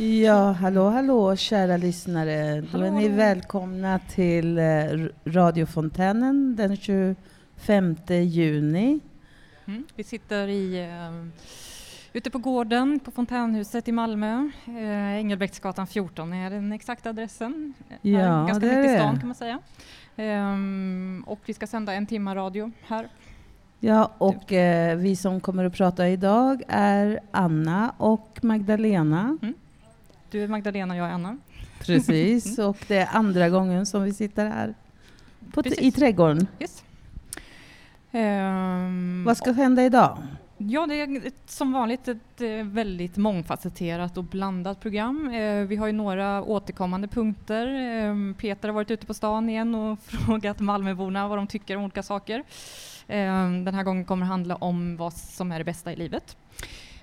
Ja, hallå, hallå kära lyssnare. Då är ni välkomna till eh, radiofontänen den 25 juni. Mm. Vi sitter i, uh, ute på gården på Fontänhuset i Malmö. Uh, Engelbrektsgatan 14 är den exakta adressen. Ja, här, ganska mitt i stan kan man säga. Um, och vi ska sända en timma radio här. Ja, och eh, vi som kommer att prata idag är Anna och Magdalena. Du är Magdalena och jag är Anna. Precis, och det är andra gången som vi sitter här på i trädgården. Yes. Um, Vad ska hända idag? Ja, det är ett, som vanligt ett eh, väldigt mångfacetterat och blandat program. Eh, vi har ju några återkommande punkter. Eh, Peter har varit ute på stan igen och frågat Malmöborna vad de tycker om olika saker. Eh, den här gången kommer det handla om vad som är det bästa i livet.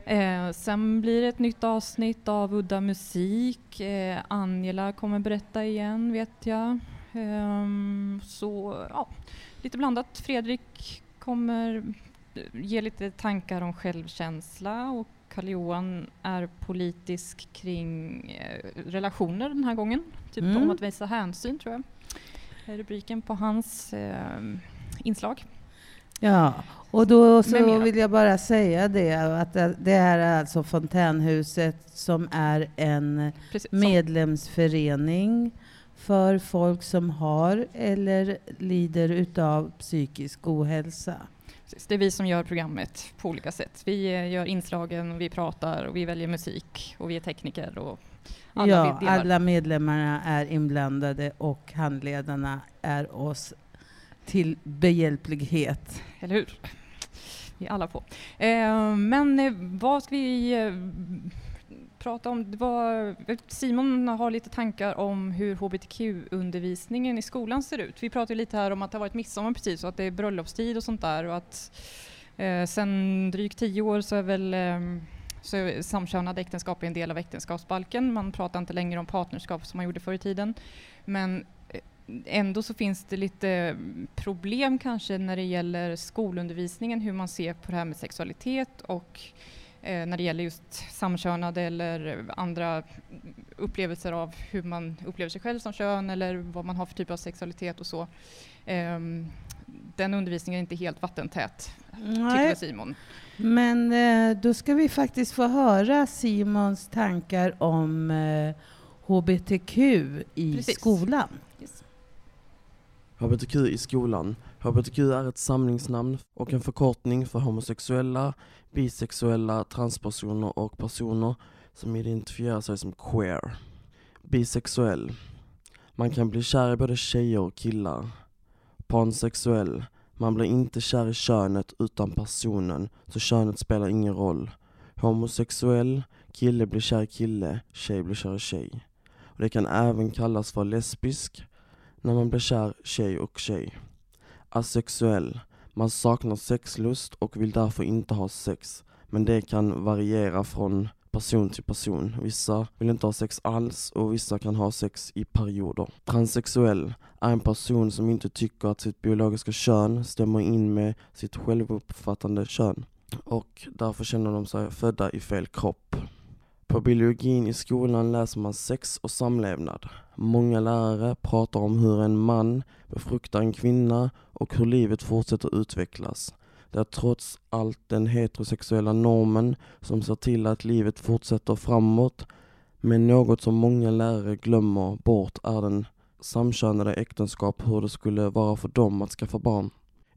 Eh, sen blir det ett nytt avsnitt av Udda musik. Eh, Angela kommer berätta igen, vet jag. Ehm, så ja, lite blandat. Fredrik kommer ge lite tankar om självkänsla och Karl-Johan är politisk kring eh, relationer den här gången. Typ Mm. om att visa hänsyn tror jag. rubriken på hans eh, inslag. Ja, och då så vill jag bara säga det att det här är alltså Fontänhuset som är en Precis, medlemsförening för folk som har eller lider utav psykisk ohälsa. Precis, det är vi som gör programmet på olika sätt. Vi eh, gör inslagen, vi pratar och vi väljer musik och vi är tekniker och alla ja, alla medlemmarna är inblandade och handledarna är oss till behjälplighet. Eller hur? Vi är alla på. Eh, men eh, vad ska vi eh, prata om? Det var, eh, Simon har lite tankar om hur hbtq-undervisningen i skolan ser ut. Vi pratade lite här om att det har varit midsommar precis och att det är bröllopstid och sånt där och att eh, sen drygt tio år så är väl eh, så samkönade äktenskap en del av äktenskapsbalken. Man pratar inte längre om partnerskap som man gjorde förr i tiden. Men ändå så finns det lite problem kanske när det gäller skolundervisningen, hur man ser på det här med sexualitet och eh, när det gäller just samkönade eller andra upplevelser av hur man upplever sig själv som kön eller vad man har för typ av sexualitet och så. Ehm, den undervisningen är inte helt vattentät, tycker Nej, väl Simon. men eh, då ska vi faktiskt få höra Simons tankar om eh, HBTQ i Precis. skolan. HBTQ i skolan. HBTQ är ett samlingsnamn och en förkortning för homosexuella, bisexuella, transpersoner och personer som identifierar sig som queer. Bisexuell. Man kan bli kär i både tjejer och killar. Pansexuell. Man blir inte kär i könet utan personen, så könet spelar ingen roll. Homosexuell. Kille blir kär i kille, tjej blir kär i tjej. Och det kan även kallas för lesbisk, när man blir kär tjej och tjej. Asexuell. Man saknar sexlust och vill därför inte ha sex. Men det kan variera från person till person. Vissa vill inte ha sex alls och vissa kan ha sex i perioder. Transsexuell är en person som inte tycker att sitt biologiska kön stämmer in med sitt självuppfattande kön. Och därför känner de sig födda i fel kropp. På biologin i skolan läser man sex och samlevnad. Många lärare pratar om hur en man befruktar en kvinna och hur livet fortsätter utvecklas. Det är trots allt den heterosexuella normen som ser till att livet fortsätter framåt. Men något som många lärare glömmer bort är den samkönade äktenskap, hur det skulle vara för dem att skaffa barn.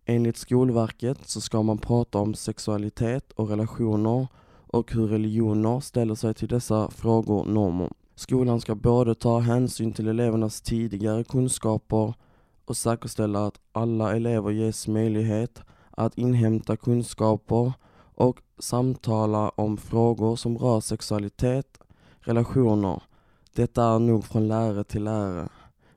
Enligt Skolverket så ska man prata om sexualitet och relationer och hur religioner ställer sig till dessa frågor normer. Skolan ska både ta hänsyn till elevernas tidigare kunskaper och säkerställa att alla elever ges möjlighet att inhämta kunskaper och samtala om frågor som rör sexualitet, relationer. Detta är nog från lärare till lärare.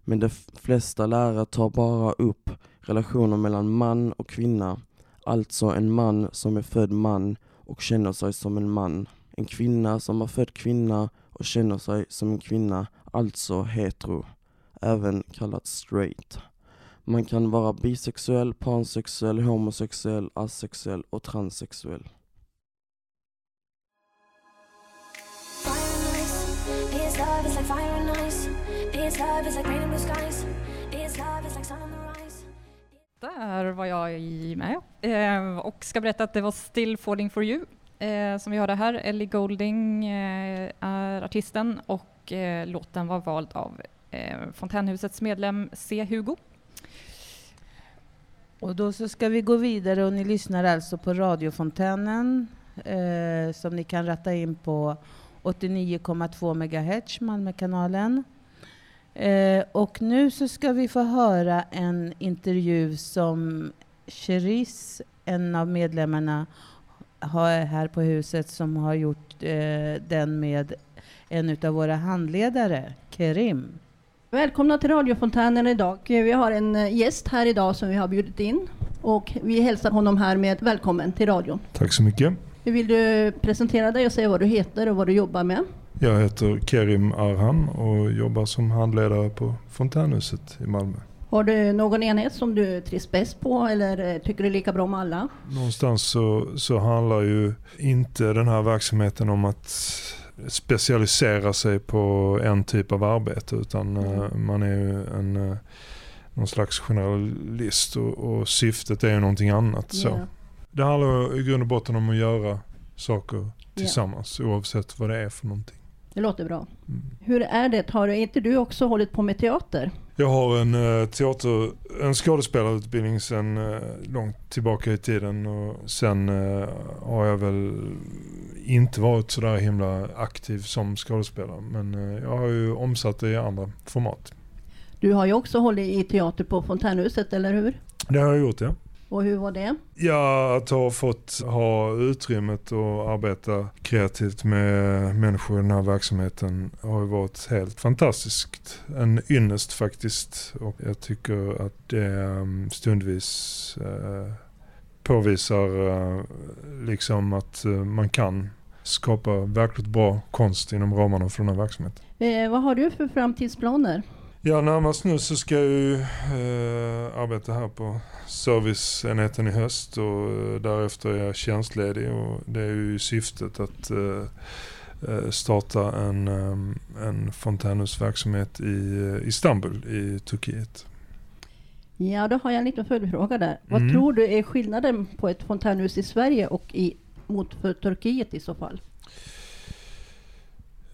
Men de flesta lärare tar bara upp relationer mellan man och kvinna. Alltså en man som är född man och känner sig som en man. En kvinna som är född kvinna och känner sig som en kvinna, alltså hetero. Även kallat straight. Man kan vara bisexuell, pansexuell, homosexuell, asexuell och transsexuell. Där var jag i med eh, och ska berätta att det var Still Falling For You eh, som vi hörde här. Ellie Golding eh, är artisten och eh, låten var vald av eh, Fontänhusets medlem C. Hugo. Och då så ska vi gå vidare och ni lyssnar alltså på radiofontänen eh, som ni kan ratta in på 89,2 MHz, Malmökanalen. Eh, och nu så ska vi få höra en intervju som Cherise, en av medlemmarna har här på huset, som har gjort eh, den med en av våra handledare, Kerim. Välkomna till radiofontänen idag. Vi har en eh, gäst här idag som vi har bjudit in och vi hälsar honom här med välkommen till radion. Tack så mycket. Vill du presentera dig och säga vad du heter och vad du jobbar med? Jag heter Kerim Arhan och jobbar som handledare på Fontänhuset i Malmö. Har du någon enhet som du trivs bäst på eller eh, tycker du lika bra om alla? Någonstans så, så handlar ju inte den här verksamheten om att specialisera sig på en typ av arbete utan eh, man är ju en, eh, någon slags generalist och, och syftet är ju någonting annat. Så. Ja. Det handlar i grund och botten om att göra saker tillsammans oavsett vad det är för någonting. Det låter bra. Mm. Hur är det? Har du, inte du också hållit på med teater? Jag har en uh, teater, en skådespelarutbildning sedan uh, långt tillbaka i tiden och sen uh, har jag väl inte varit sådär himla aktiv som skådespelare men jag har ju omsatt det i andra format. Du har ju också hållit i teater på Fontänhuset, eller hur? Det har jag gjort ja. Och hur var det? Ja, att ha fått ha utrymmet att arbeta kreativt med människor i den här verksamheten har ju varit helt fantastiskt. En ynnest faktiskt. Och jag tycker att det um, stundvis eh, påvisar eh, liksom att eh, man kan skapa verkligt bra konst inom ramarna för den här verksamheten. Eh, vad har du för framtidsplaner? Ja, närmast nu så ska jag ju eh, arbeta här på serviceenheten i höst och eh, därefter är jag tjänstledig och det är ju syftet att eh, eh starta en, eh, en fontänhusverksamhet i eh, Istanbul i Turkiet. Ja, då har jag en liten följdfråga där. Vad Mm. tror du är skillnaden på ett fontänhus i Sverige och i, mot för Turkiet i så fall?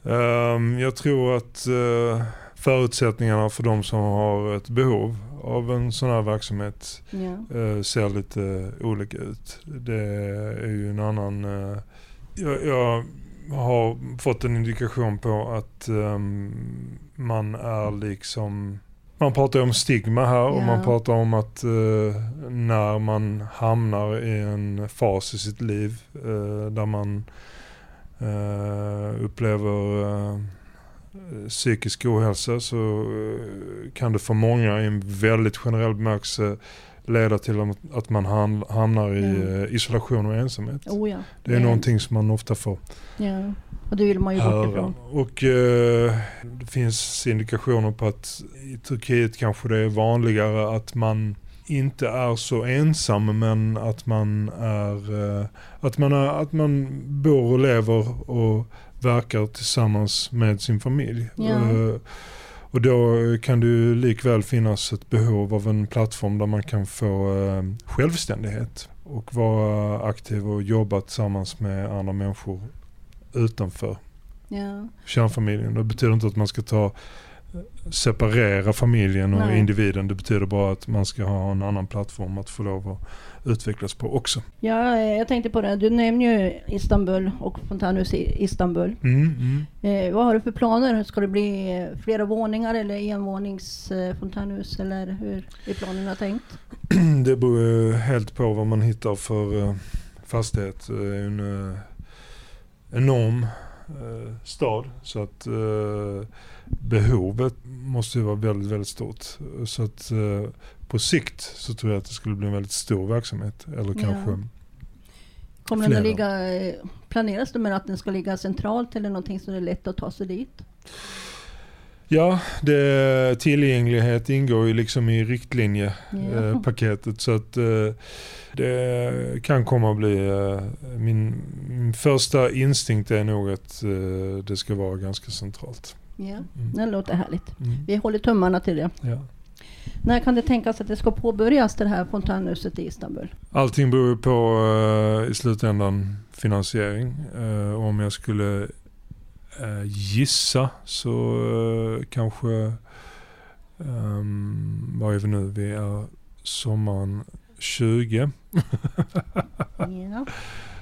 Ehm, jag tror att eh, förutsättningarna för de som har ett behov av en sån här verksamhet Ja. eh, ser lite olika ut. Det är ju en annan... Eh, jag, jag har fått en indikation på att ehm, man är liksom... Man pratar om stigma här och Ja. man pratar om att eh, när man hamnar i en fas i sitt liv där man upplever psykisk ohälsa så eh, kan det för många i en väldigt generell bemärkelse leda till att- man ham- hamnar i Mm. eh, isolation och ensamhet. Oh ja. Det är någonting som man ofta får Ja. Och det vill man ju bort ifrån. Och eh, det finns indikationer på att i Turkiet kanske det är vanligare att man inte är så ensam men att man är, eh, att man, är, att man bor och lever och verkar tillsammans med sin familj. Ja. Eh, och då kan det likväl finnas ett behov av en plattform där man kan få eh, självständighet och vara aktiv och jobba tillsammans med andra människor utanför Ja. kärnfamiljen. Det betyder inte att man ska ta separera familjen och Nej. individen. Det betyder bara att man ska ha en annan plattform att få lov att utvecklas på också. ja, eh, jag tänkte på det. Du nämner ju Istanbul och fontänhus i Istanbul. Mm, mm. Eh, vad har du för planer? Ska det bli eh, flera våningar eller envånings fontänhus? Eller hur är planerna tänkt? Det beror helt på vad man hittar för eh, fastighet. En enorm stad så att behovet måste ju vara väldigt, väldigt stort. Så att eh, på sikt så tror jag att det skulle bli en väldigt stor verksamhet. Eller Ja. kanske Kommer den att ligga, eh, planeras det med att den ska ligga centralt eller någonting så det är lätt att ta sig dit? Ja, det, tillgänglighet ingår ju liksom i riktlinjepaketet Ja. paketet så att eh, det kan komma att bli min, Min första instinkt är nog att det ska vara ganska centralt. Ja, Mm. det låter härligt. Mm. Vi håller tummarna till det. Ja. När kan det tänkas att det ska påbörjas det här fontänhuset i Istanbul? Allting beror på eh, i slutändan finansiering. Eh, om jag skulle eh, gissa så kanske, um, vad är vi nu? Vi är sommaren 20. Ja.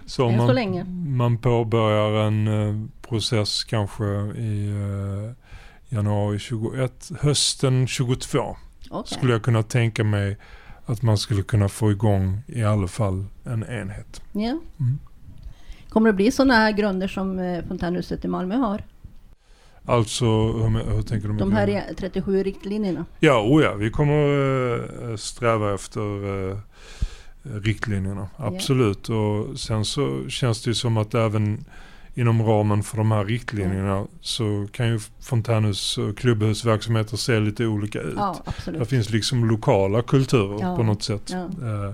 Så så man, man påbörjar en eh, process kanske i eh, januari 21. Hösten 22 Okej. skulle jag kunna tänka mig att man skulle kunna få igång i alla fall en enhet. Ja. Mm. Kommer det bli sådana här grunder som eh, fontänhuset i Malmö har? Alltså, hur, hur tänker du? De här det? är 37 riktlinjerna. Ja, oh ja, vi kommer sträva efter riktlinjerna. Absolut. Och sen så känns det ju som att även inom ramen för de här riktlinjerna så kan ju fontänhus och klubbhusverksamheter se lite olika ut. Ja, Det finns liksom lokala kulturer Ja, på något sätt. ja. Eh,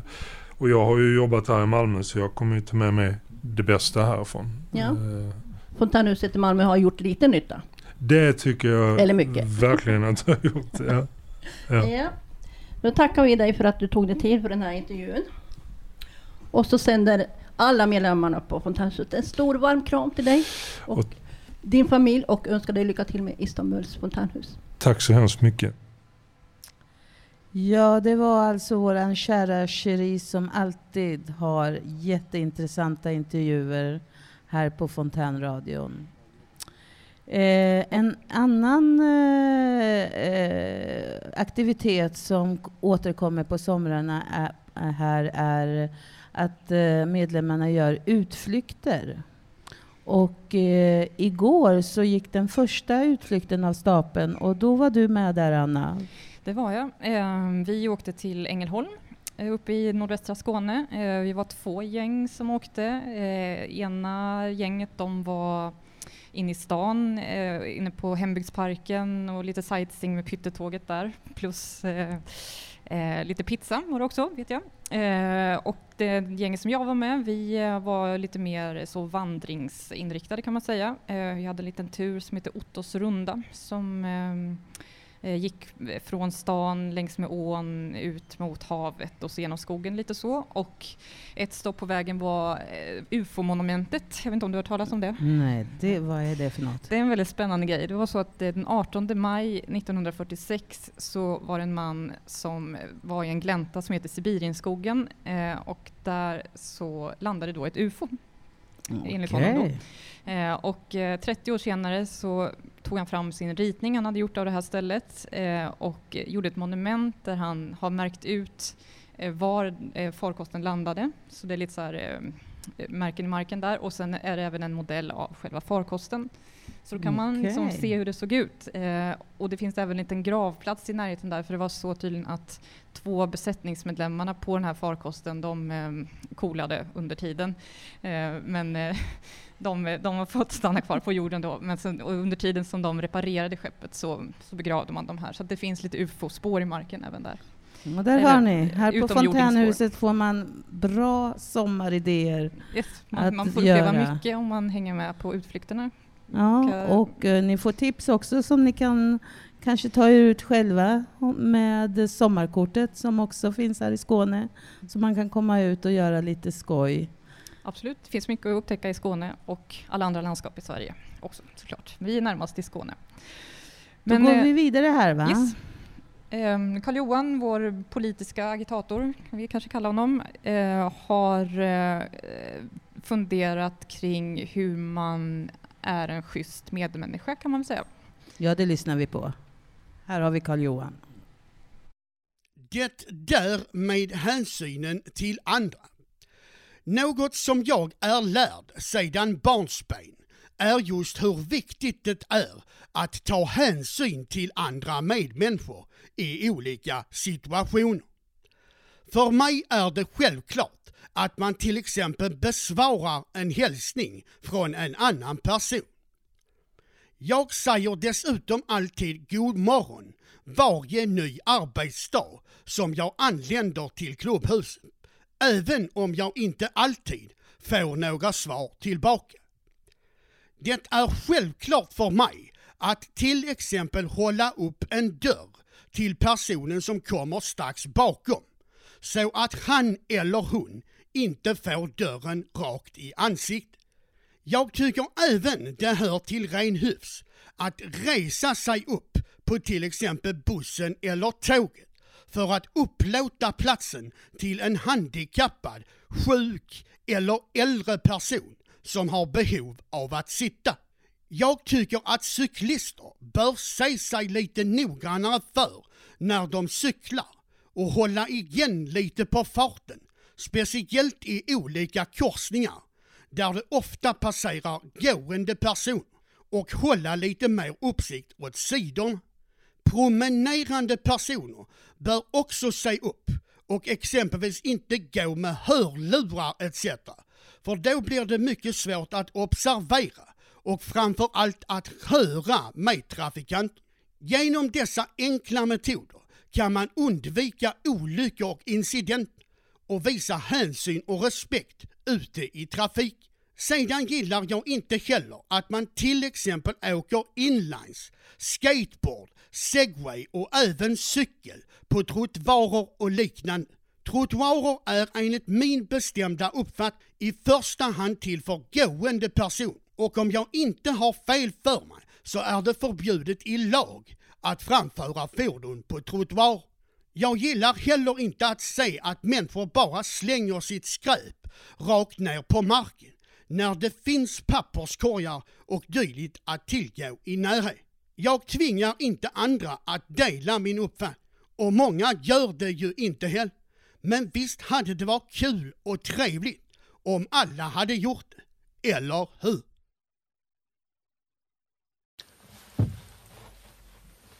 och jag har ju jobbat här i Malmö så jag kommer ju ta med mig det bästa härifrån. Ja. Eh, Fontänhuset i Malmö har gjort lite nytta. det tycker jag Eller mycket. verkligen att jag har gjort. Ja. Ja. Ja. Då tackar vi dig för att du tog dig tid för den här intervjun. Och så sänder alla medlemmarna på Fontänhuset en stor varm kram till dig och, Och- din familj och önskar dig lycka till med Istanbuls fontänhus. Tack så hemskt mycket. Ja, det var alltså våran kära Cherie som alltid har jätteintressanta intervjuer här på Fontänradion. Eh, en annan eh, eh, aktivitet som återkommer på somrarna är, är här är att eh, medlemmarna gör utflykter. Och eh, igår så gick den första utflykten av stapeln och då var du med där Anna. Det var jag. Eh, vi åkte till Ängelholm eh, uppe i nordvästra Skåne. Eh, vi var två gäng som åkte. Eh, ena gänget de var inne i stan, eh, inne på hembygdsparken och lite sightseeing med pyttetåget där. Plus eh, eh, lite pizza var det också, vet jag. Eh, och det gänget som jag var med, vi eh, var lite mer så vandringsinriktade kan man säga. Eh, vi hade en liten tur som heter Ottos runda som eh, gick från stan längs med ån ut mot havet och så genom skogen lite så. Och ett stopp på vägen var eh, UFO-monumentet. Jag vet inte om du har hört talas om det? Nej, det, vad är det för något? Det är en väldigt spännande grej. Det var så att eh, den 18 maj 1946 så var det en man som eh, var i en glänta som heter Sibirienskogen eh, och där så landade då ett UFO enligt honom då. Eh, och eh, 30 år senare så tog han fram sin ritning han hade gjort av det här stället eh, och gjorde ett monument där han har märkt ut eh, var eh, farkosten landade. Så det är lite så här eh, märken i marken där och sen är det även en modell av själva farkosten. Så då kan man liksom se hur det såg ut. Eh, och det finns även en liten gravplats i närheten där för det var så tydligen att två besättningsmedlemmarna på den här farkosten de eh, coolade under tiden. Eh, men eh, de, de har fått stanna kvar på jorden då, men sen, under tiden som de reparerade skeppet så, så begravde man dem här. Så det finns lite ufo-spår i marken även där. Och där Eller, hör ni, här på. Fontänhuset får man bra sommaridéer. Yes, Att man, man får uppleva göra. mycket om man hänger med på utflykterna. Ja, Och, och eh, ni får tips också som ni kan kanske ta er ut själva med sommarkortet som också finns här i Skåne. Så man kan komma ut och göra lite skoj. Absolut, det finns mycket att upptäcka i Skåne och alla andra landskap i Sverige också såklart. Vi är närmast i Skåne. Då går eh, vi vidare här va? Yes. Ehm, Karl-Johan, vår politiska agitator, kan vi kanske kalla honom, eh, har eh, funderat kring hur man är en schysst medmänniska kan man väl säga. Ja, det lyssnar vi på. Här har vi Karl-Johan. Det där med hänsynen till andra. Något som jag är lärd sedan barnsben är just hur viktigt det är att ta hänsyn till andra medmänniskor i olika situationer. För mig är det självklart att man till exempel besvarar en hälsning från en annan person. Jag säger dessutom alltid god morgon varje ny arbetsdag som jag anländer till klubbhuset. Även om jag inte alltid får några svar tillbaka. Det är självklart för mig att till exempel hålla upp en dörr till personen som kommer strax bakom så att han eller hon inte får dörren rakt i ansiktet. Jag tycker även det hör till ren hyfs att resa sig upp på till exempel bussen eller tåget för att upplåta platsen till en handikappad, sjuk eller äldre person som har behov av att sitta. Jag tycker att cyklister bör se sig lite noggrannare för när de cyklar och hålla igen lite på farten, speciellt i olika korsningar där det ofta passerar gående person och hålla lite mer uppsikt åt sidorna. Promenerande personer bör också se upp och exempelvis inte gå med hörlurar etc. För då blir det mycket svårt att observera och framför allt att höra medtrafikant. Genom dessa enkla metoder kan man undvika olyckor och incidenter och visa hänsyn och respekt ute i trafik. Sedan gillar jag inte heller att man till exempel åker inlines, skateboard, segway och även cykel på trottoarer och liknande. Trottoarer är enligt min bestämda uppfattning i första hand till för gående person och om jag inte har fel för mig så är det förbjudet i lag att framföra fordon på trottoar. Jag gillar heller inte att se att människor bara slänger sitt skräp rakt ner på marken när det finns papperskorgar och dylikt att tillgå i närhet. Jag tvingar inte andra att dela min uppfattning och många gör det ju inte heller. Men visst hade det varit kul och trevligt om alla hade gjort det, eller hur?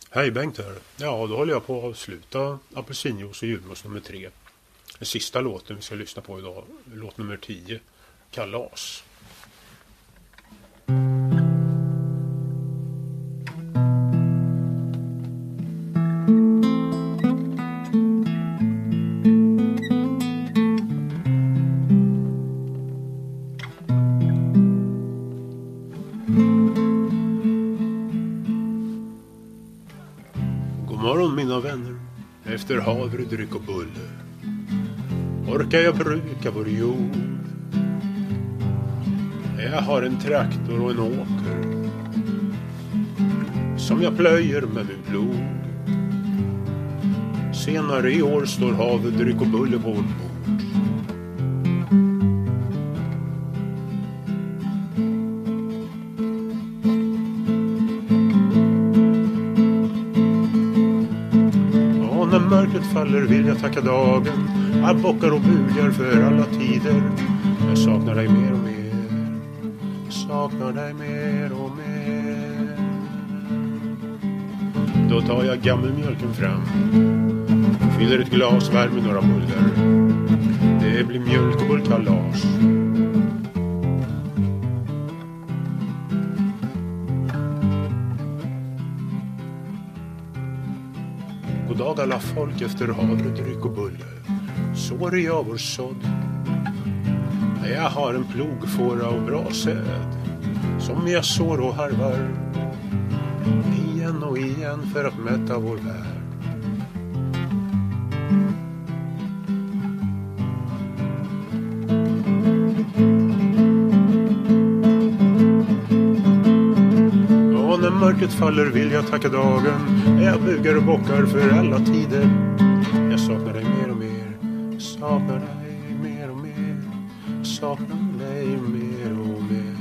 Hej Bengt här. Ja, då håller jag på att avsluta Apelsinjuice och julmust nummer tre. Den sista låten vi ska lyssna på idag, låt nummer 10, Kalas. Dryck och buller orkar jag bruka vår jord. Jag har en traktor och en åker som jag plöjer med min plog. Senare i år står havet, dryck och bulle på vårt bord. Faller vill jag tacka dagen. Jag bockar och bugar för alla tider. Jag saknar dig mer och mer. Saknar dig mer och mer. Då tar jag gammelmjölken fram. Fyller ett glas, värmer några buller. Det blir mjölk och bullkalas. God folk efter havre, dryck och bulle. Sår jag vår sådd. Jag har en plogfåra och bra säd. Som jag sår och harvar. Igen och igen för att mätta vår värld. Mörkret faller vill jag tacka dagen. Jag bugar och bockar för alla tider. Jag saknar dig mer och mer. Saknar dig mer och mer. Saknar dig mer och mer.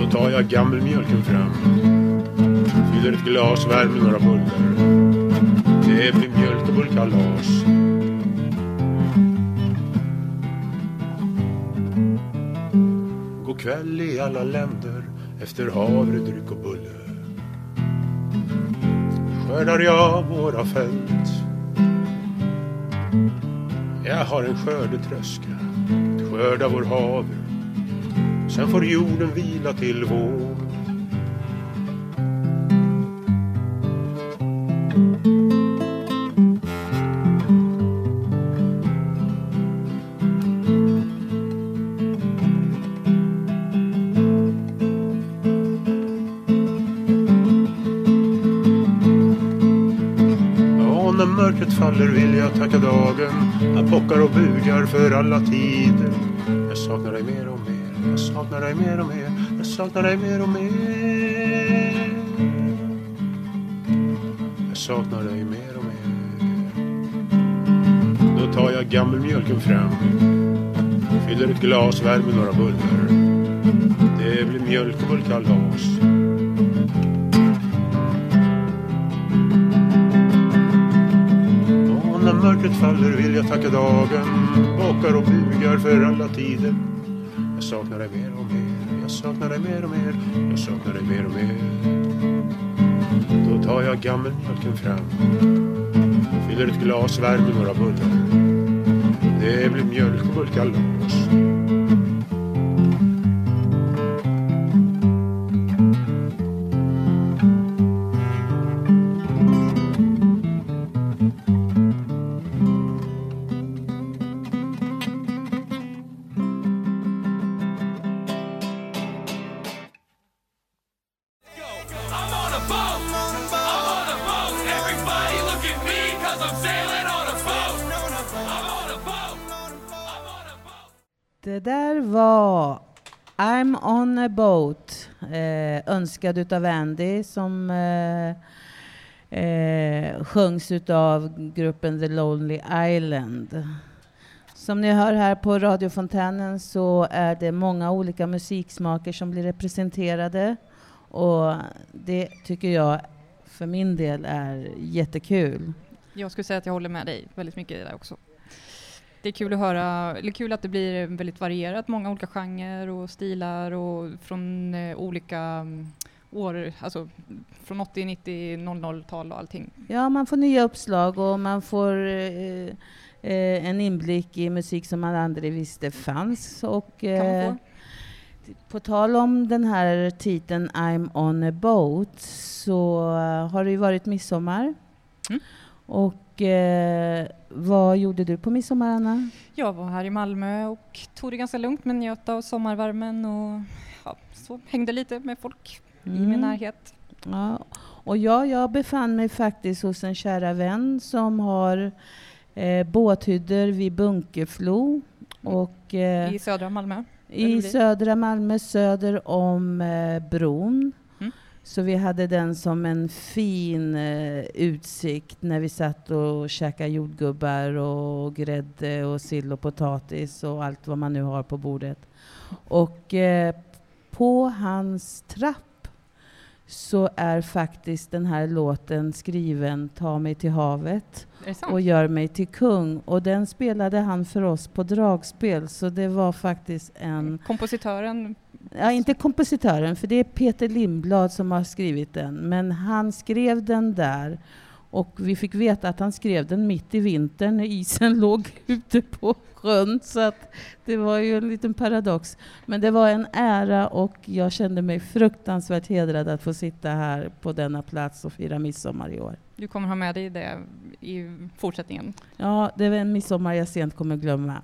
Då tar jag gammelmjölken fram. Fyller ett glas, värmer några bullar. Det blir mjölk och bullkalas. God kväll i alla länder efter havredryck och bulle. Skördar jag våra fält. Jag har en skördetröska, att skörda vår havre. Sen får jorden vila till vår. Faller vill jag tacka dagen. Jag bockar och bugar för alla tider. Jag saknar dig mer och mer. Jag saknar dig mer och mer. Jag saknar dig mer och mer. Jag saknar dig mer och mer. Då tar jag gammelmjölken fram. Fyller ett glas, värmer några bullar. Det blir mjölk mörkret faller vill jag tacka dagen. Bakar och bugar för alla tider. Jag saknar dig mer och mer. Jag saknar dig mer och mer. Jag saknar dig mer och mer. Då tar jag gammelmjölken fram. Fyller ett glas, värmer några bullar. Det blir mjölk och mjölkalas. Önskad utav Andy som eh, eh, sjöngs utav gruppen The Lonely Island. Som ni hör här på radiofontänen så är det många olika musiksmaker som blir representerade och det tycker jag för min del är jättekul. Jag skulle säga att jag håller med dig väldigt mycket i det också. Det är kul att höra, eller kul att det blir väldigt varierat, många olika genrer och stilar och från eh, olika mm, år, alltså från 80, 90, 00-tal och allting. Ja, man får nya uppslag och man får eh, eh, en inblick i musik som man aldrig visste fanns. Och, Kan man eh, på tal om den här titeln I'm on a boat så har det ju varit midsommar. Mm. Och eh, vad gjorde du på midsommar, Anna? Jag var här i Malmö och tog det ganska lugnt men njöt av sommarvärmen och ja, så hängde lite med folk i min Mm. närhet. Ja, och ja, jag befann mig faktiskt hos en kära vän som har eh, båthyddor vid Bunkeflo och eh, I södra Malmö. i södra Malmö söder om eh, bron. Så vi hade den som en fin eh, utsikt när vi satt och käkade jordgubbar och grädde och sill och potatis och allt vad man nu har på bordet. Och eh, på hans trapp så är faktiskt den här låten skriven Ta mig till havet och Gör mig till kung. Och den spelade han för oss på dragspel, så det var faktiskt en... Kompositören, Ja, inte kompositören, för det är Peter Lindblad som har skrivit den, men han skrev den där. Och vi fick veta att han skrev den mitt i vintern när isen låg ute på sjön, så att det var ju en liten paradox. Men det var en ära och jag kände mig fruktansvärt hedrad att få sitta här på denna plats och fira midsommar i år du kommer ha med dig det i fortsättningen. Ja, det är en midsommar jag sent kommer glömma.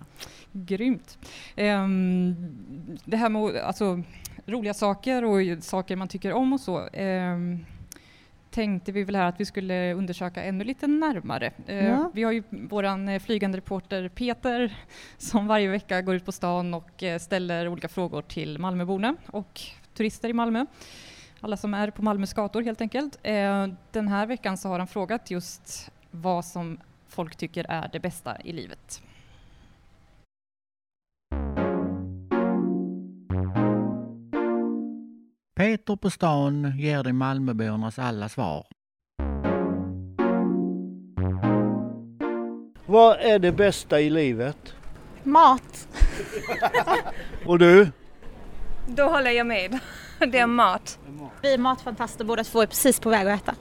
Grymt. Ehm, det här med alltså, roliga saker och saker man tycker om och så ehm, tänkte vi väl här att vi skulle undersöka ännu lite närmare. Eh, Ja. Vi har ju våran eh, flygande reporter Peter som varje vecka går ut på stan och eh, ställer olika frågor till Malmöborna och turister i Malmö. Alla som är på Malmös gator helt enkelt. Eh, Den här veckan så har han frågat just vad som folk tycker är det bästa i livet. Peter på stan ger dig Malmöbornas alla svar. Vad är det bästa i livet? Mat. Och du? Då håller jag med. Det är mat. Vi är matfantaster båda två är precis på väg att äta.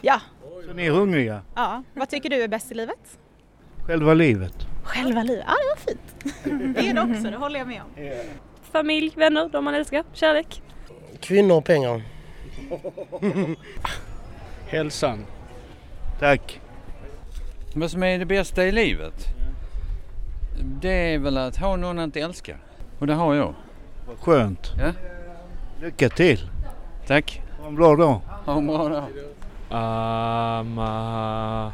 Ja. Så ni är hungriga? ja. Vad tycker du är bäst i livet? Själva livet? Själva livet. Ja, det var fint. Det är det också, det håller jag med om. Familj, vänner, de man älskar, kärlek. Kvinnor och pengar. Hälsan. Tack. Vad som är det bästa i livet? Det är väl att ha någon att älska. Och det har jag. Vad skönt. Ja. Lycka till. Tack. Ha en bra dag. Ha en bra dag. Um, uh,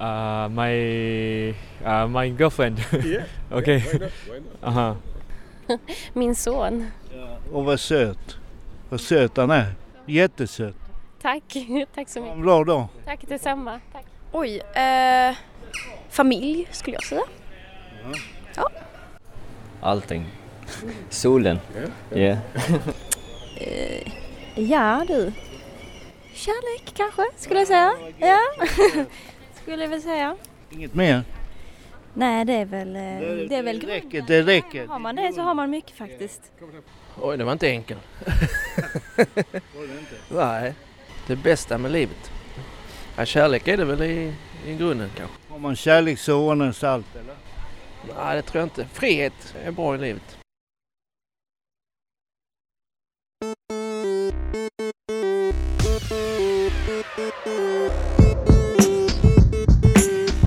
Uh, my uh, my girlfriend. Yeah, okay. yeah, why not? Why not? Uh-huh. Min son. Och vad söt. Vad söt han är. Jättesöt. Tack. Tack så Ha mycket. en bra dag. Tack detsamma. Tack. Oj, eh, familj skulle jag säga. Ja. Allting. Solen. Ja. Yeah. Ja du. Kärlek kanske skulle jag säga. Ja. skulle jag väl säga. Inget mer? Nej det är väl, eh, det är väl Det räcker, det räcker. Har man det så har man mycket faktiskt. Oj, det var inte enkelt. Nej, det bästa med livet. Ja, kärlek är det väl i, i grunden kanske. Har man kärlek så ordnas allt eller? Nej, det tror jag inte. Frihet är bra i livet.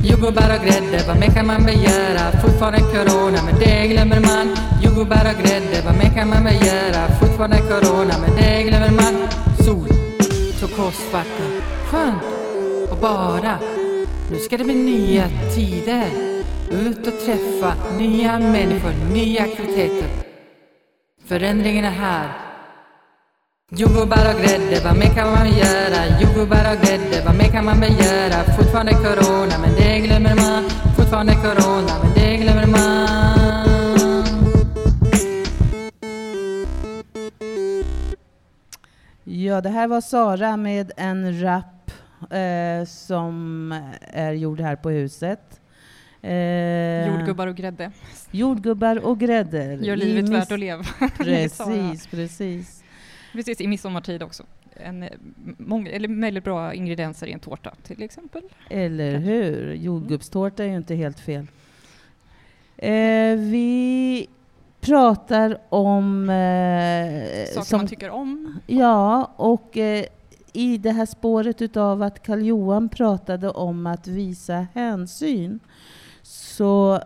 Jordgubbar och grädde, vad mer kan man begära? Fortfarande corona, men det glömmer man. Jordgubbar och grädde, vad mer kan man begära? Fortfarande corona, men det glömmer man. Sol, turkosvatten, skönt och bara. Nu ska det bli nya tider. Ut och träffa nya människor, nya aktiviteter. Förändringen är här. Jordgubbar och grädde, vad mer kan man göra? Jordgubbar och grädde, vad mer kan man begära? Fortfarande corona, men det glömmer man. Fortfarande corona, men det glömmer man. Ja, det här var Sara med en rap eh, som är gjord här på huset. Eh, Jordgubbar och grädde. Jordgubbar och grädde. Gör I livet värt att leva. Precis, precis. Precis, i midsommartid också. En, eh, många, eller väldigt bra ingredienser i en tårta till exempel. Eller hur? Jordgubbstårta är ju inte helt fel. Eh, vi pratar om... Eh, Saker man tycker om. Ja, och eh, i det här spåret utav att Karl Johan pratade om att visa hänsyn så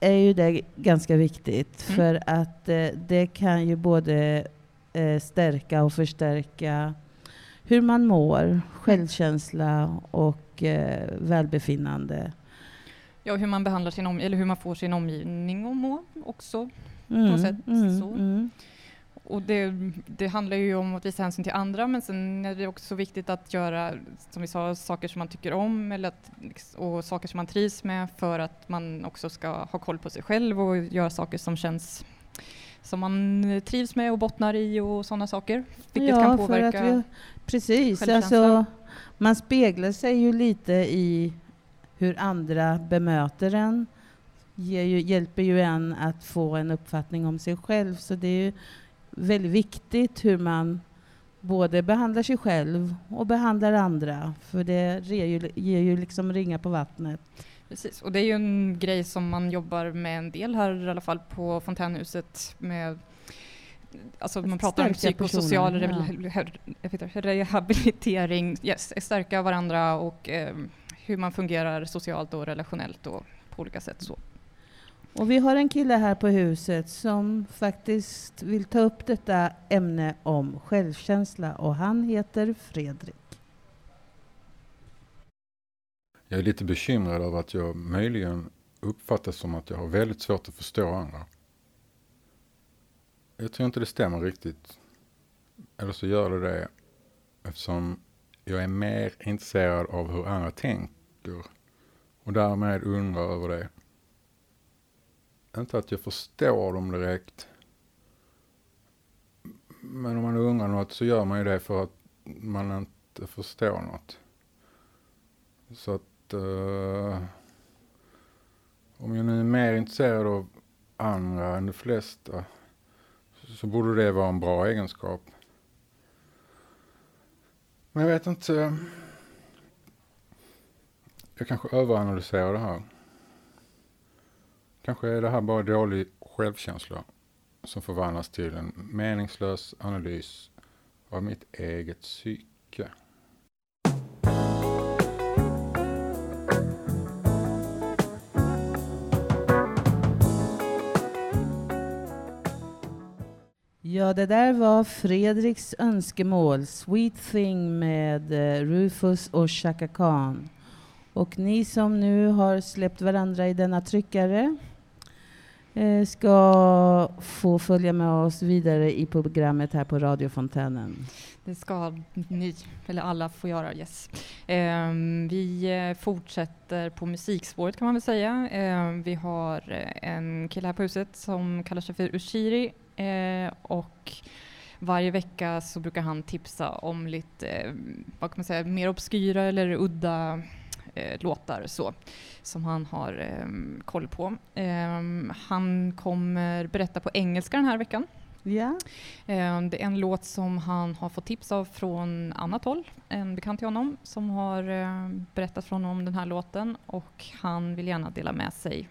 är ju det ganska viktigt Mm. för att eh, det kan ju både eh, stärka och förstärka hur man mår, självkänsla och eh, välbefinnande. Ja, hur man behandlar sin om, eller hur man får sin omgivning att må också. på Mm, något sätt. mm, så. mm. Och det, det handlar ju om att visa hänsyn till andra men sen är det också viktigt att göra, som vi sa, saker som man tycker om eller att, och saker som man trivs med för att man också ska ha koll på sig själv och göra saker som känns som man trivs med och bottnar i och sådana saker. Vilket ja, kan påverka vi, Precis, alltså, man speglar sig ju lite i hur andra bemöter en. Ju, hjälper ju en att få en uppfattning om sig själv. Så det är ju väldigt viktigt hur man både behandlar sig själv och behandlar andra. För det ger ju, ger ju liksom ringar på vattnet. Precis, och det är ju en grej som man jobbar med en del här i alla fall på Fontänhuset med Alltså man pratar om psykosocial rehabilitering, yes, stärka varandra och eh, hur man fungerar socialt och relationellt och på olika sätt så. Och vi har en kille här på huset som faktiskt vill ta upp detta ämne om självkänsla och han heter Fredrik. Jag är lite bekymrad över att jag möjligen uppfattas som att jag har väldigt svårt att förstå andra. Jag tror inte det stämmer riktigt. Eller så gör det det eftersom jag är mer intresserad av hur andra tänker och därmed undrar över det. Inte att jag förstår dem direkt. Men om man undrar något så gör man ju det för att man inte förstår något. Så att uh, om jag nu är mer intresserad av andra än de flesta så borde det vara en bra egenskap. Men jag vet inte. Jag kanske överanalyserar det här. Kanske är det här bara dålig självkänsla som förvandlas till en meningslös analys av mitt eget psyke. Ja, det där var Fredriks önskemål, Sweet Thing med eh, Rufus och Chaka Khan. Och ni som nu har släppt varandra i denna tryckare eh, ska få följa med oss vidare i programmet här på radiofontänen. Det ska ni, eller alla, få göra. Yes. Ehm, eh, vi fortsätter på musikspåret kan man väl säga. Eh, vi har eh, en kille här på huset som kallar sig för Ushiri eh, och varje vecka så brukar han tipsa om lite, eh, vad kan man säga, mer obskyra eller udda eh, låtar så, som han har eh, koll på. Ehm, han kommer berätta på engelska den här veckan. Ehm, Det är en låt som han har fått tips av från annat håll, en bekant till honom som har eh, berättat för honom om den här låten och han vill gärna dela med sig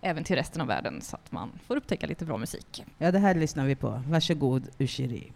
även till resten av världen så att man får upptäcka lite bra musik. Ja, det här lyssnar vi på. Varsågod, Ushiri.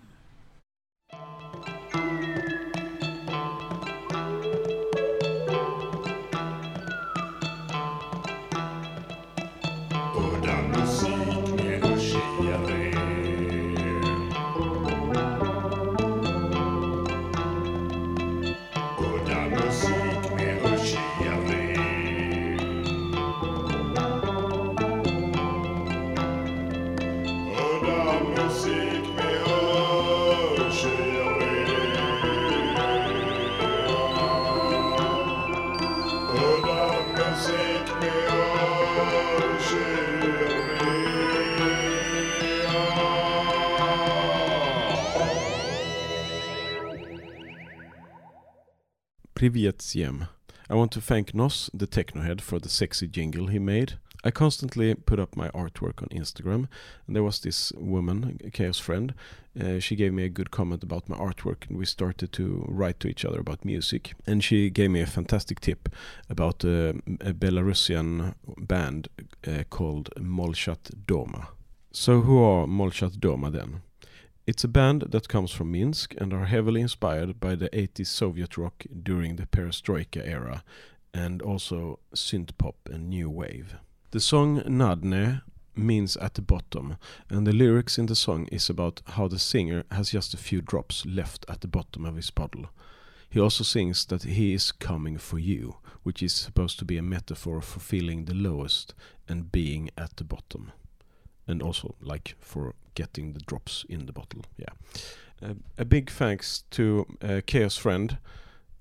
Privyet Ziem. I want to thank Nos, the technohead, for the sexy jingle he made. I constantly put up my artwork on Instagram, and there was this woman, a Chaos friend. Uh, she gave me a good comment about my artwork, and we started to write to each other about music. And she gave me a fantastic tip about uh, a Belarusian band uh, called Molchat Doma. So, who are Molchat Doma then? It's a band that comes from Minsk and are heavily inspired by the 80s Soviet rock during the perestroika era and also synth pop and new wave. The song Nadne means at the bottom and the lyrics in the song is about how the singer has just a few drops left at the bottom of his bottle. He also sings that he is coming for you, which is supposed to be a metaphor for feeling the lowest and being at the bottom and also like for getting the drops in the bottle. Yeah. Uh, a big thanks to uh, Chaos Friend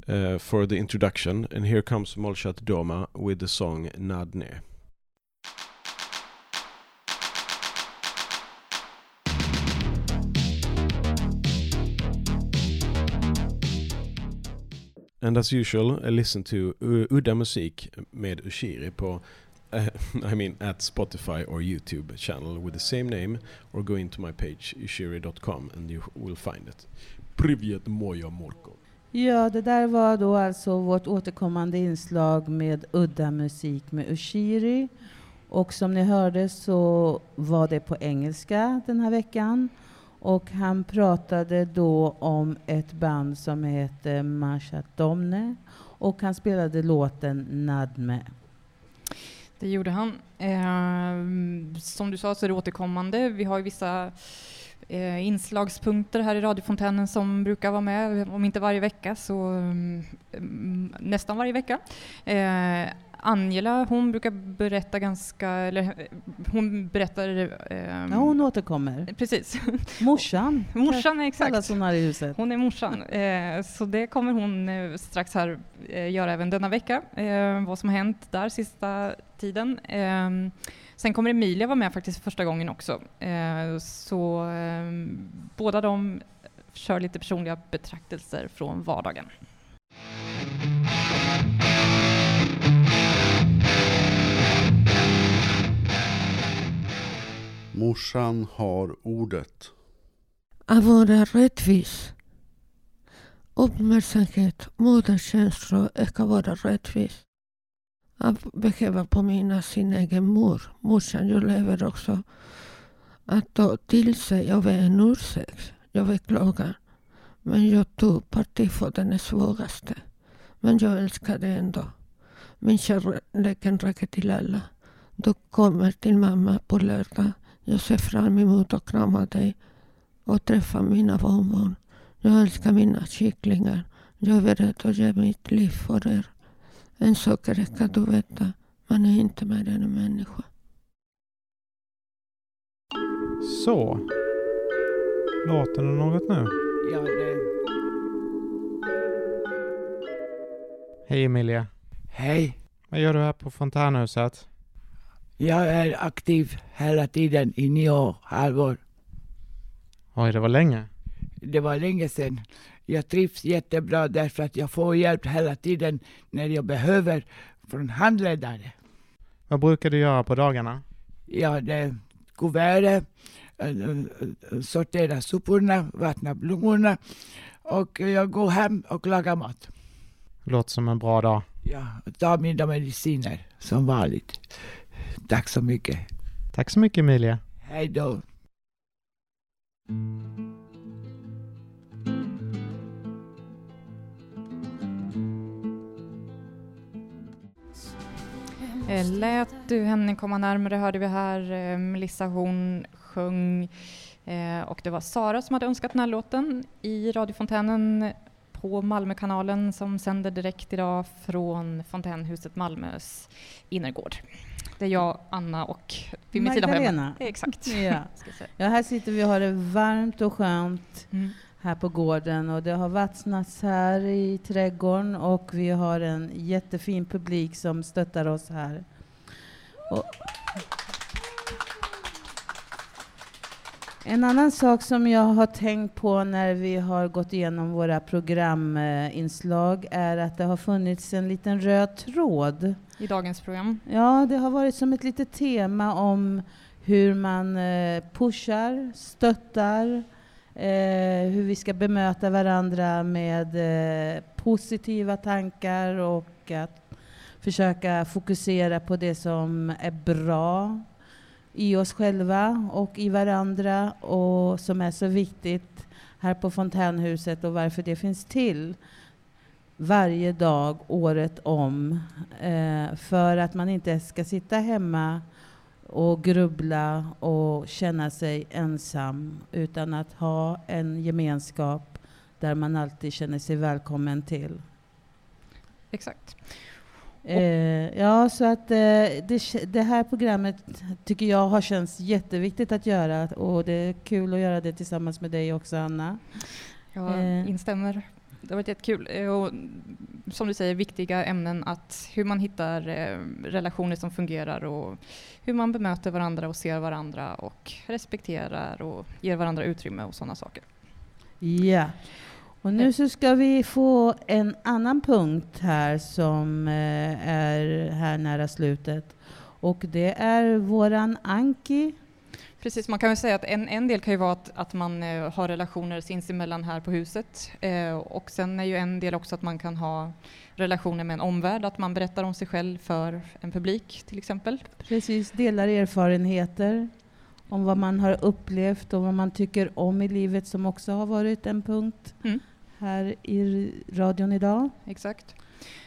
uh, for the introduction, and here comes Molchat Doma with the song Nadne. And as usual, I listen to udda musik med Ushiri på I mean at Spotify or YouTube channel with the same name or go into my page ushiri.com and you will find it. Privet moja morko. Ja, det där var då alltså vårt återkommande inslag med udda musik med Ushiri. Och som ni hörde så var det på engelska den här veckan. Och han pratade då om ett band som heter Mashat Domne. Och han spelade låten Nadme. Det gjorde han. Eh, som du sa så är det återkommande. Vi har ju vissa eh, inslagspunkter här i radiofontänen som brukar vara med, om inte varje vecka så mm, nästan varje vecka. Eh, Angela, hon brukar berätta ganska, eller eh, hon berättar... ehm, Ja, hon återkommer. Precis. Morsan. Morsan, exakt. Kallas hon här i huset. Hon är morsan. Eh, så det kommer hon eh, strax här eh, göra även denna vecka. Eh, vad som har hänt där sista tiden. Eh, sen kommer Emilia vara med faktiskt första gången också. Eh, så eh, båda de kör lite personliga betraktelser från vardagen. Morsan har ordet. Att vara rättvis. Uppmärksamhet, moderskänslor ska vara rättvis. Att behöva påminna sin egen mor, morsan jag lever också, att ta till sig av en ursäkt. Jag beklagar. Men jag tog parti för den svagaste. Men jag älskar det ändå. Min kärlek räcker till alla. Du kommer till mamma på lördag. Jag ser fram emot att krama dig och träffa mina barnbarn. Jag älskar mina kycklingar. Jag är beredd att ge mitt liv för er. En sak räcker att veta, man är inte mer än en människa. Så. Låter det något nu? Ja, det... Hej Emilia. Hej. Vad gör du här på fontänhuset? Jag är aktiv hela tiden i nio år, halvår. Oj, det var länge. Det var länge sedan. Jag trivs jättebra därför att jag får hjälp hela tiden när jag behöver från handledare. Vad brukar du göra på dagarna? Ja, det är kuvertet, eh, eh, sortera soporna, vattna blommorna och jag går hem och lagar mat. Låter som en bra dag. Ja, ta mina mediciner som vanligt. Tack så mycket. Tack så mycket Emilia. Hej då. Eh, Lät du henne komma närmare hörde vi här. Eh, Melissa hon sjöng eh, och det var Sara som hade önskat den här låten i radiofontänen på Malmökanalen som sänder direkt idag från Fontänhuset Malmös innergård. Det är jag, Anna och vid min sida har jag. Exakt. Ja. Ja, här sitter vi och har det varmt och skönt Mm. här på gården och det har vattnats här i trädgården och vi har en jättefin publik som stöttar oss här. Och en annan sak som jag har tänkt på när vi har gått igenom våra programinslag är att det har funnits en liten röd tråd I dagens program. Ja, det har varit som ett litet tema om hur man eh, pushar, stöttar, eh, hur vi ska bemöta varandra med eh, positiva tankar och att försöka fokusera på det som är bra i oss själva och i varandra och som är så viktigt här på Fontänhuset och varför det finns till varje dag, året om. Eh, för att man inte ska sitta hemma och grubbla och känna sig ensam utan att ha en gemenskap där man alltid känner sig välkommen till. Exakt. Eh, ja, så att eh, det, det här programmet tycker jag har känts jätteviktigt att göra och det är kul att göra det tillsammans med dig också, Anna. Jag Eh. instämmer. Det har varit jättekul. Eh, Och som du säger, viktiga ämnen. att Hur man hittar eh, relationer som fungerar och hur man bemöter varandra och ser varandra och respekterar och ger varandra utrymme och sådana saker. Ja. Och nu så ska vi få en annan punkt här som eh, är här nära slutet. Och det är våran Anki. Precis, man kan väl säga att en, en del kan ju vara att, att man eh, har relationer sinsemellan här på huset. Eh, och sen är ju en del också att man kan ha relationer med en omvärld, att man berättar om sig själv för en publik till exempel. Precis, delar erfarenheter om vad man har upplevt och vad man tycker om i livet som också har varit en punkt Mm. Här i radion idag. Exakt.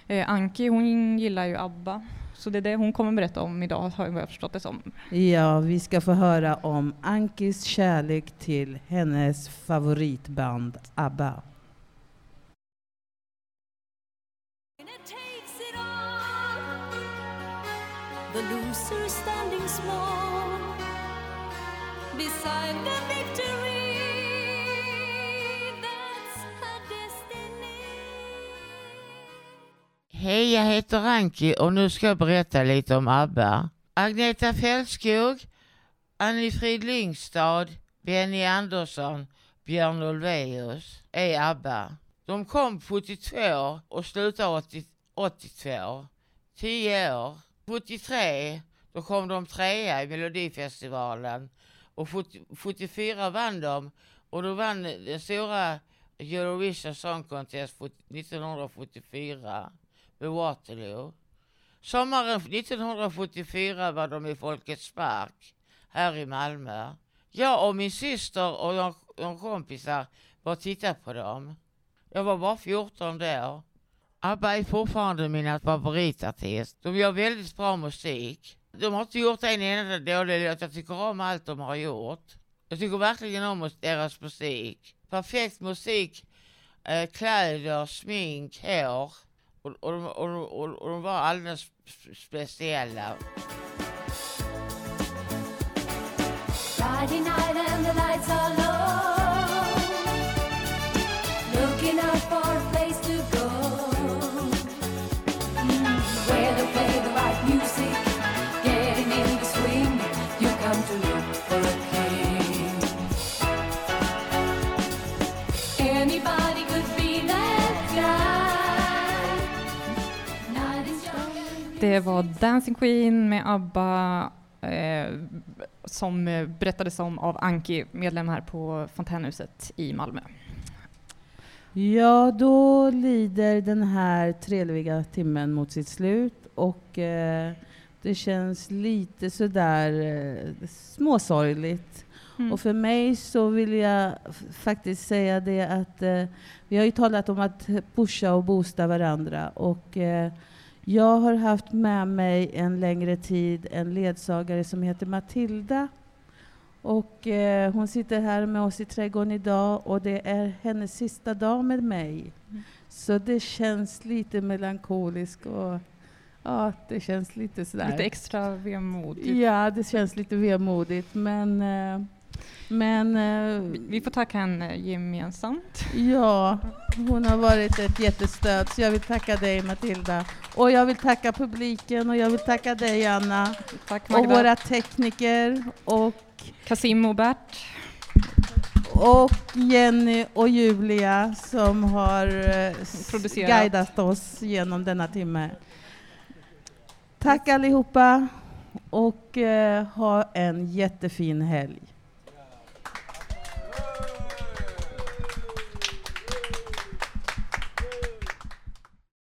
Eh, Anki hon gillar ju ABBA, så det är det hon kommer berätta om idag har jag förstått det som. Ja, vi ska få höra om Ankis kärlek till hennes favoritband ABBA. The loser standing small beside the victory. Hej, jag heter Anki och nu ska jag berätta lite om ABBA. Agneta Fältskog, Annie-Frid Lyngstad, Benny Andersson, Björn Ulvaeus är ABBA. De kom 72 och slutade 80, 82. 10 år. 73 då kom de trea i Melodifestivalen och 70 74 vann de och då vann den stora Eurovision Song Contest 1974 vid Waterloo. Sommaren 1974 var de i Folkets Park här i Malmö. Jag och min syster och de, de kompisar var och tittade på dem. Jag var bara 14 då. ABBA är fortfarande mina favoritartist. De gör väldigt bra musik. De har inte gjort en enda dålig låt. Jag tycker om allt de har gjort. Jag tycker verkligen om deras musik. Perfekt musik, eh, kläder, smink, hår och, och, de- och, de- och, och de var alldeles speciella. Friday night and the lights are low. Det var Dancing Queen med ABBA eh, som berättades om av Anki, medlem här på Fontänhuset i Malmö. Ja, då lider den här trevliga timmen mot sitt slut och eh, det känns lite sådär eh, småsorgligt. Mm. Och för mig så vill jag faktiskt säga det att eh, vi har ju talat om att pusha och boosta varandra och eh, jag har haft med mig en längre tid en ledsagare som heter Matilda. Och eh, hon sitter här med oss i trädgården idag och det är hennes sista dag med mig. Så det känns lite melankoliskt och ja, det känns lite sådär. Lite extra vemod. Ja, det känns lite vemodigt men eh, men eh, Vi får tacka henne gemensamt. Ja, hon har varit ett jättestöd så jag vill tacka dig Matilda. Och jag vill tacka publiken och jag vill tacka dig Anna. Tack och Magda. våra tekniker och Kasim och Bert. och Jenny och Julia som har eh, guidat oss genom denna timme. Tack allihopa och eh, ha en jättefin helg. Woo!